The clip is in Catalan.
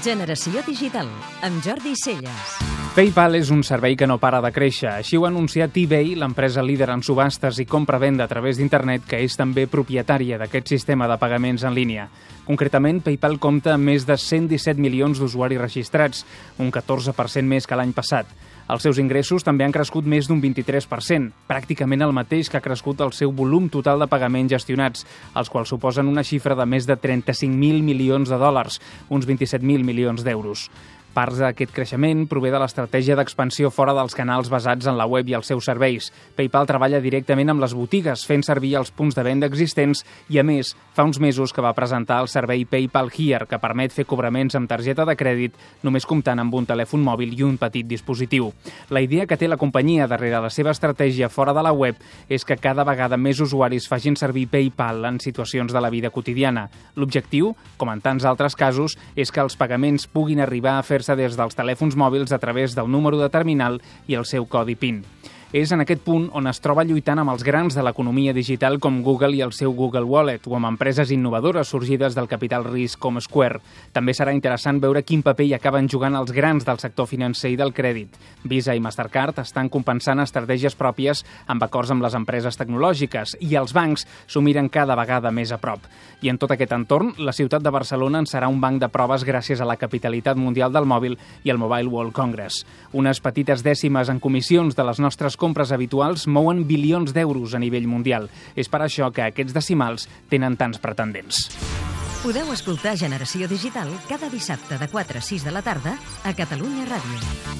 Generació Digital, amb Jordi Celles. PayPal és un servei que no para de créixer. Així ho ha anunciat eBay, l'empresa líder en subhastes i compra-venda a través d'internet, que és també propietària d'aquest sistema de pagaments en línia. Concretament, PayPal compta amb més de 117 milions d'usuaris registrats, un 14% més que l'any passat. Els seus ingressos també han crescut més d'un 23%, pràcticament el mateix que ha crescut el seu volum total de pagaments gestionats, els quals suposen una xifra de més de 35.000 milions de dòlars, uns 27.000 milions d'euros. Parts d'aquest creixement prové de l'estratègia d'expansió fora dels canals basats en la web i els seus serveis. PayPal treballa directament amb les botigues, fent servir els punts de venda existents i, a més, fa uns mesos que va presentar el servei PayPal Here, que permet fer cobraments amb targeta de crèdit només comptant amb un telèfon mòbil i un petit dispositiu. La idea que té la companyia darrere la seva estratègia fora de la web és que cada vegada més usuaris facin servir PayPal en situacions de la vida quotidiana. L'objectiu, com en tants altres casos, és que els pagaments puguin arribar a fer fer-se des dels telèfons mòbils a través del número de terminal i el seu codi PIN. És en aquest punt on es troba lluitant amb els grans de l'economia digital com Google i el seu Google Wallet o amb empreses innovadores sorgides del capital risc com Square. També serà interessant veure quin paper hi acaben jugant els grans del sector financer i del crèdit. Visa i Mastercard estan compensant estratègies pròpies amb acords amb les empreses tecnològiques i els bancs s'ho miren cada vegada més a prop. I en tot aquest entorn, la ciutat de Barcelona en serà un banc de proves gràcies a la capitalitat mundial del mòbil i el Mobile World Congress. Unes petites dècimes en comissions de les nostres compres habituals mouen bilions d'euros a nivell mundial. És per això que aquests decimals tenen tants pretendents. Podeu escoltar Generació Digital cada dissabte de 4 a 6 de la tarda a Catalunya Ràdio.